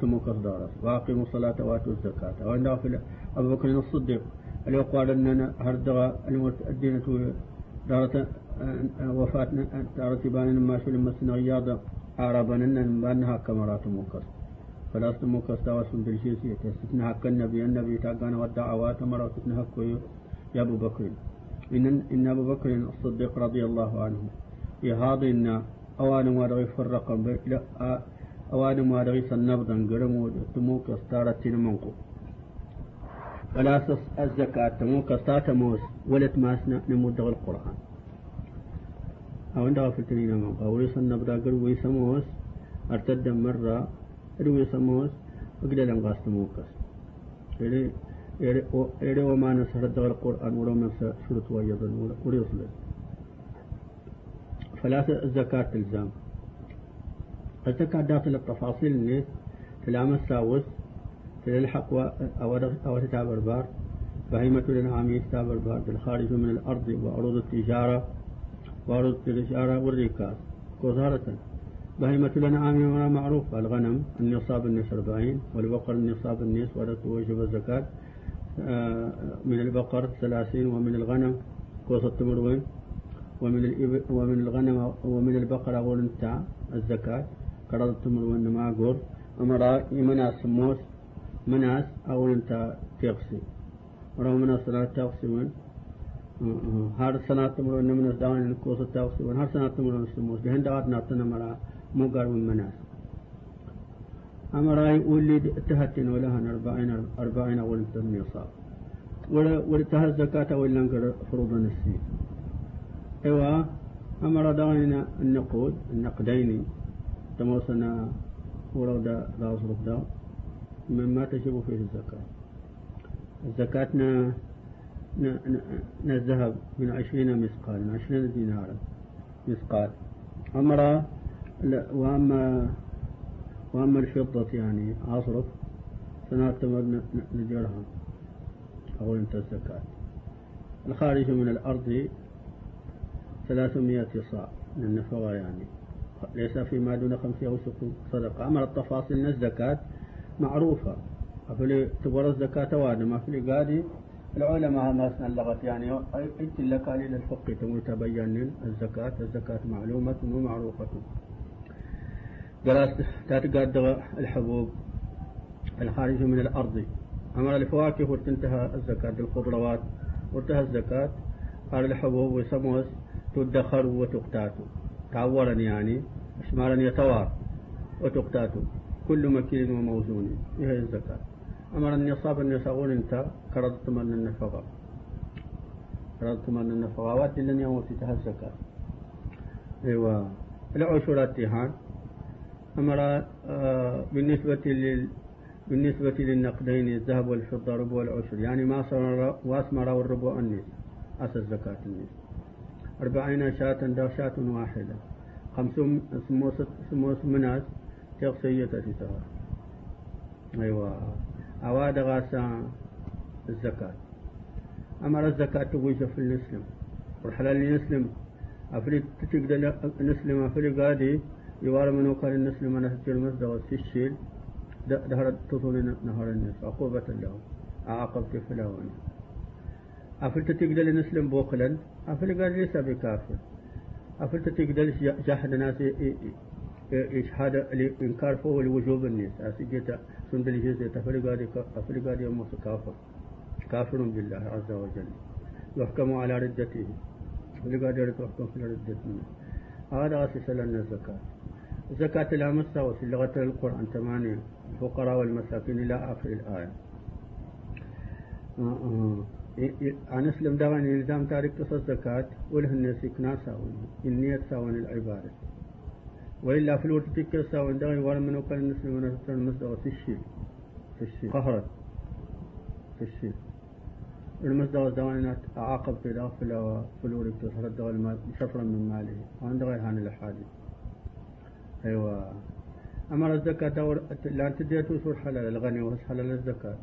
تموك الدارس وأقيموا الصلاة وآتوا الزكاة. وعندها في أبو بكر الصديق اللي قال أننا هردغ الدين دارة وفاة ترتبان ما شو لما سنة رياضة عربنا أن بأنها كمرات موكس فلا موكس تواس بالجيسية تستثنى حق النبي النبي تاقانا والدعوات مرات حق يا أبو بكر. إن إن أبو بكر الصديق رضي الله عنه يهاض إن أوان ما رغي فرق أوان ما رغي سنبضا قرمو تموك استارت منقو فلا الزكاة تموك استارت موس ولت ماسنا نمود القرآن. أو عند غفلتنين من قولي سنبضا قروا يسموس أرتد مرة قروا يسموس وقل لنقاس تموكس. إيري وما نسرد القرآن من شرط ويضا وريصل فلا الزكاة تلزام الزكاة داخل التفاصيل الناس تلام الساوس تلحق أو تتابر بار بهيمة الأنعام يتابر بار بالخارج من الأرض وعروض التجارة وعروض التجارة والركاز كوزارة بهيمة الأنعام معروف الغنم النصاب النص 40 والبقر النصاب النص ولا توجب الزكاة من البقر ثلاثين ومن الغنم كوسة تمروين ومن الإبل ومن الغنم ومن البقر أقول أنت الزكاة قرض تمروين ما أقول أمرا مناس موس مناس أقول أنت تغسي ورو مناس لا تغسي وين؟ هر سنة تمروين مناس داون كوسة تغسي وين؟ هر سنة تمروين سموس دهن دوات ناتنا مرا مو من مناس أمرأي ولد تهتن ولهن أربعين أربعين أول النصاب. ولا ولتها الزكاة ولا نقر فروض السين إيوا أمر دعينا النقود النقدين. تموسنا ولو دا دا صرف دا مما تجب فيه الزكاة. الزكاة نا الذهب من عشرين مثقال من عشرين دينارا مثقال. أمر وأما وأما الفضة يعني أصرف سنعتبر نجرها أو انت الزكاة الخارج من الأرض ثلاثمائة صاع من النفقة يعني. ليس فيما دون خمسة أوسق صدقة. أما التفاصيل الزكاة معروفة. أفلي تبر الزكاة وأنا ما في قادي العلماء ما اللغة يعني. إنت لك للفقه تقول تبين الزكاة. الزكاة معلومة ومعروفة. قالت تتقدر الحبوب الخارج من الأرض. أمر الفواكه وتنتهى الزكاة الخضروات وانتهى الزكاة. قال الحبوب وسموس تدخر وتقتات. تعورا يعني إشمارا يتوار وتقتات. كل مكين وموزون. هي الزكاة؟ أمر أن يساقون أنت. كرضت من النفقة. كرضت من النفقة. وأدي لن يموت. الزكاة. أيوة. العشرات تيهان. أمر آه، بالنسبة لل بالنسبة للنقدين الذهب والفضة ربع والعشر. يعني ما صار واسمر والربع النصف أسى الزكاة النصف. أربعين شاة دا شاة واحدة. خمسون سموس مناس تغسية تتها أيوة. أواد غاسا الزكاة. أمر الزكاة تقويش في النسلم والحلال يسلم أفريد تتقدر نسلم أفريد قادي يوار منو كان النسل من هتجر مزد والسشيل دهرت تطول نهار الناس عقوبة له. عاقبت فلاوان أفلت تقدر نسلم بوقلا أفل قال ليس بكافر. أفلت تقدر جاحد ناس إشهاد الإنكار فوق الوجوب الناس. أسجيت سندل جزء تفرق أفرق يوم كافر. كافر بالله عز وجل. يحكم على ردته. أفرق يحكم في ردته. هذا أساس لنا الزكاة. زكاة الأمسة وفي لغة القرآن ثمانية الفقراء والمساكين إلى آخر الآية. أنا أسلم دغني نظام تاريخ تصل الزكاة وله الناس يكنا ساون. النية ساون العبادة. وإلا في الوقت تكر ساون دغني ولا من وكان النسل من أسلم المصدر في الشيء في الشيء قهرت في الشيء المصدر دغني عاقب في داخل فلوري تصل دغني شفرا من ماله. وعند غير هان الأحاديث أيوة. أمر الزكاة لا تديتو سور حلال الغني وهس حلال الزكاة.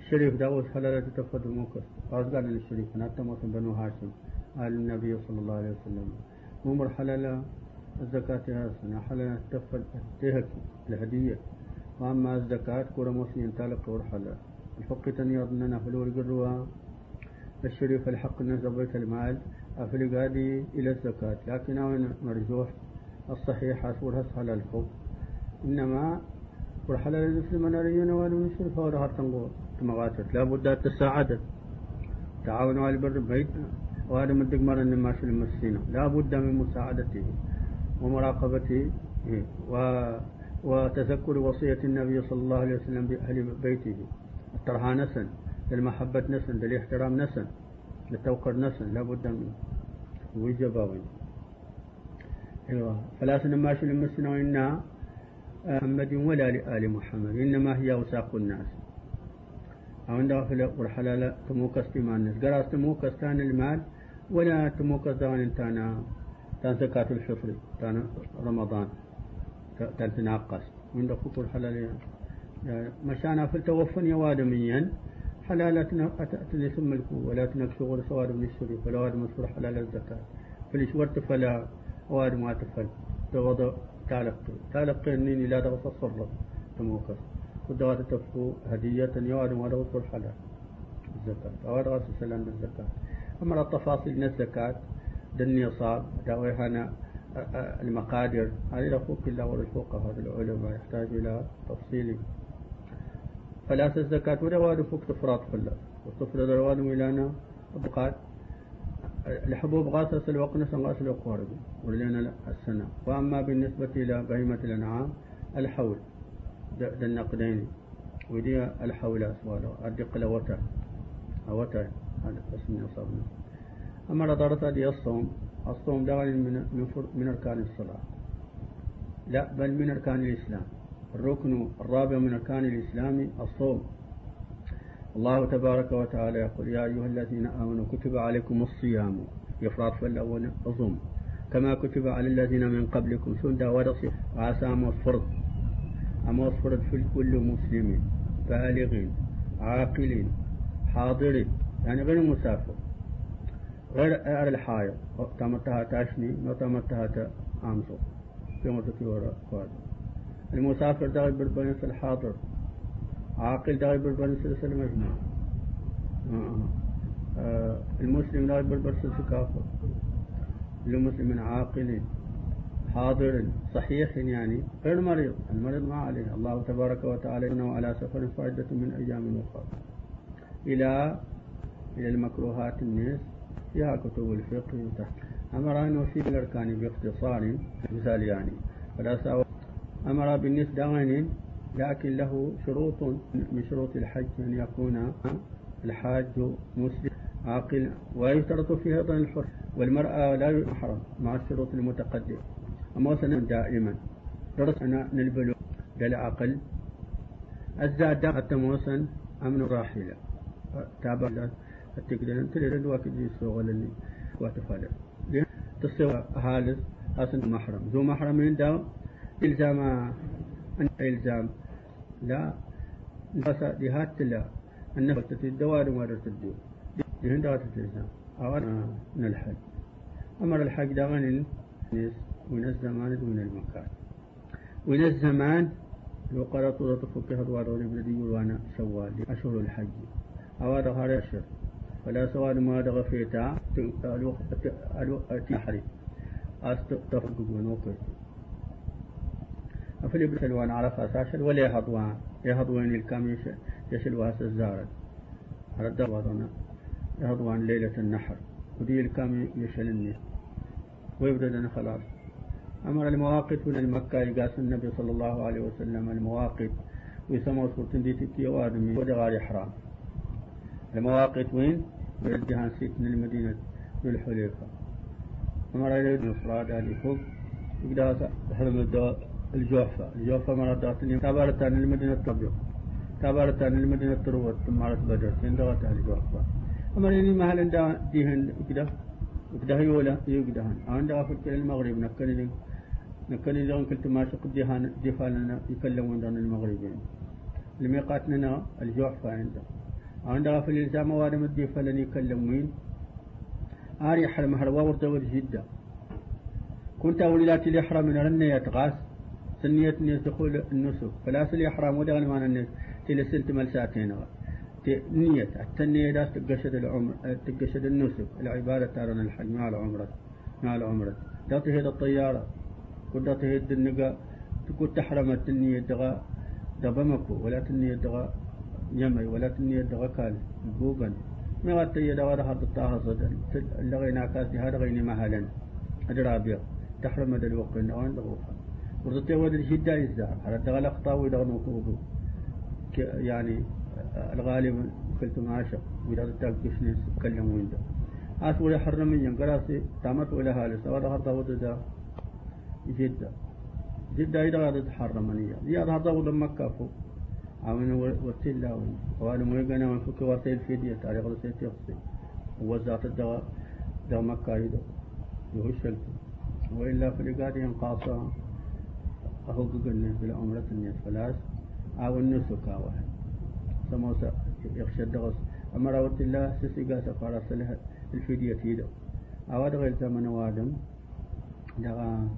الشريف داوس حلال تتفضل موكس قال للشريف أنا تموت بنو هاشم قال النبي صلى الله عليه وسلم. عمر حلال الزكاة يا سنة حلال تفضل تهك الهدية. وأما الزكاة كورا مسلم تالق ور حلال. الفقه تنيض أننا فلور قروا الشريف الحق الناس بيت المال أفلق هذه إلى الزكاة. لكن هنا مرجوح؟ الصحيح أصورها سهل الفوق إنما ورحل المسلم أنا رينا وأنا مسلم فورا هرتنقو تمغاتت لا بد تساعدت تعاونوا على البر بيت. وهذا من دقمر أن ما المسلمين. لا بد من مساعدته ومراقبته. و وتذكر وصية النبي صلى الله عليه وسلم بأهل بيته. الترها نسن. للمحبة نسن. للاحترام نسن. للتوقر نسن. لا بد منه ويجباوين أيوة. فلا سنماش المسلمين وإنها محمد ولا لآل محمد إنما هي وساق الناس. أو عند في الحلال تموكس الناس قراس تموكس تان المال ولا تموكس دان تانا تان زكاة الفطر تان رمضان تان تناقص. عند خطو الحلال مشانا في التوفن يوادميا حلال أتني ثم الكو ولا تنكسو غير سواد من الشريف ولا واد مسؤول حلال الزكاة. فليش ورت فلا واد ما تفل توضع تالقي تالقي إنني لا دغس الصرف. تموكس. ودغت تفكو هدية يواد ما دغس الحلال. الزكاة. أو دغس السلام بالزكاة. أما التفاصيل من الزكاة دني صاب. داوي هنا المقادر هذه الله والفقهاء هذا العلماء يحتاج إلى تفصيل. فلا الزكاة ولا واد فوق تفراد كله وتفرد الواد ميلانا أبقات الحبوب غاسة الوقت نسن غاسة الوقت ولنا السنة. وأما بالنسبة إلى بهيمة الأنعام الحول. ده النقدين. ودي الحول أسواله أدق لوتا أوتا هذا اسم يصابنا أما رضارة دي الصوم الصوم ده من, من أركان الصلاة. لا بل من أركان الإسلام. الركن الرابع من أركان الإسلام الصوم. الله تبارك وتعالى يقول يا أيها الذين آمنوا كتب عليكم الصيام. يفرط فالأول أظم كما كتب على الذين من قبلكم سندا ورصي وعسى فرض أما فرض في كل مسلم بالغ عاقل حاضر يعني غير مسافر. غير الحائض. تمتها تاشني وتمتها أمسو في وراء المسافر ده بالبنس الحاضر. عاقل ده المجموع آه. آه. المسلم لا بالبنس كافر. لمسلم عاقل حاضر صحيح يعني غير مريض. المريض ما عليه. الله تبارك وتعالى إنه على سفر فائدة من أيام أخرى. إلى إلى المكروهات الناس. فيها كتب الفقه تحت أمر ان في الاركان باختصار مثال يعني. فلا أمر بالنسبة لكن له شروط من شروط الحج أن يكون الحاج مسلم عاقل ويشترط فيه أيضا الحر والمرأة لا يحرم مع الشروط المتقدمة. أما دائما درسنا نلبلو للعقل الزاد حتى موسن أمن راحلة تابع التقدير تلي الوقت دي السوغل اللي واتفعل تسوى هالس أصلا محرم. ذو محرمين داو إلزام إلزام لا بس دي هات لا النفس تتدوار وما تدو دي هندات الإلزام أو من الحج أمر الحج دغن من الزمان من المكان وإن الزمان لو قرأت تفك هدوار ولبلدي وأنا شوال أشهر الحج أو هذا هذا أشهر فلا سواد ما دغ فيتا الوقت الوقت حري أستفق ونوكل أفلي بسلوان عرف أساشر ولا هضوان يهضوان الكاميش واس الزارد. على الدوار يهضوان ليلة النحر. ودي الكامي يشلني ويبدأ خلاص. أمر المواقف من المكة يقاس النبي صلى الله عليه وسلم المواقف ويسمى سورة دي تكي وادمي ودغار إحرام. المواقف وين؟ من سيت من المدينة بالحليفة. أمر إليه الإفراد هذه فوق يقدر حرم الجوفة. الجوفة مرة داتني تابرت عن المدينة الطبيعة تابرت عن المدينة التروت. ثم عرفت بدر سندغت على الجوفة. أمر إني مهل ديهن كده وكده يولا يقدهن عند أفريقيا المغرب. نكني نكني لون كنت ما شق ديهان ديفالنا يكلمون دون المغربين لميقاتنا الجوحفة عنده عند في الإلزام وادم الديفالن يكلمون. آري حرم هروا ورد كنت أولي لي حرام من رنة يتغاس سنية الناس دخول النسك. فلا سلي حرام ودغن مان الناس تلسلت ملساتين. نية. التنية دا تقشد العمر تقشد النسك. العبادة تارن الحج. مع العمرة مع العمرة دا تهيد الطيارة. كنت تهيد النقا. تكون تحرمت النية دغا. دبمكو ولا تنية دغا يمي. ولا تنية دغا كال. بوغن ما قد تيدا غدا حد الطاها صدر لغينا كاسي. هذا غيني مهلا. أدرابيا تحرم هذا الوقت نوان ورطي ود الشدة يزدار على دغل أخطاء ويدغنو كوبو يعني الغالب كلت معاشق وإذا تتاكش ناس كلموا عنده أسوأ حرم من ينقراسي تامت ولا هالس أولا هرطا وددا جدة. جدة إذا غادت حرمنية زيادة هرطا وددا مكة فوق. عمن وسيلا وأنا موجنا من فك وسيل فيديا تاريخ رسيت يقصي وزات الدواء دواء مكة يدو يهشل وإلا فلقات ينقاصا أهو الناس فلاس أو النسك واحد سموسا يخشى الدغس. أما روت الله سسيقا سفارة سلها الفدية يدو أواد غير زمن وادم. دغا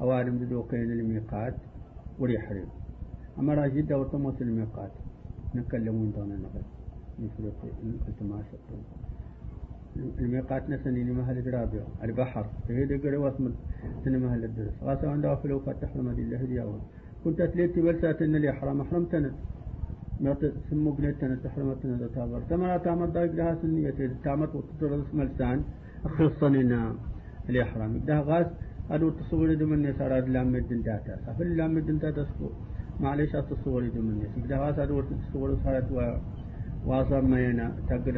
أوادم بدوقين الميقات وريحرم. أمر جدا وطموس الميقات. نكلمون دون النغل نفرق قلت ما الميقات نسني لمهل الرابع البحر. فهي قري واسم سنة مهل الدرس. غاسا عند فلو فتح رمضي الله دياول كنت أتليت بلسات إن لي حرام أحرم تند ما تسمو بنيت تند تحرم تند تابر. تمرا تامر دايق لها سنية. تامت وتدرس ملسان خصننا الإحرام ده غاس أدو تصور دمني ساراد لامد داتا. سافل لامد داتا سكو. معلش التصور يدوم الناس إذا هذا تصور صارت و واصل ما ينا تقدر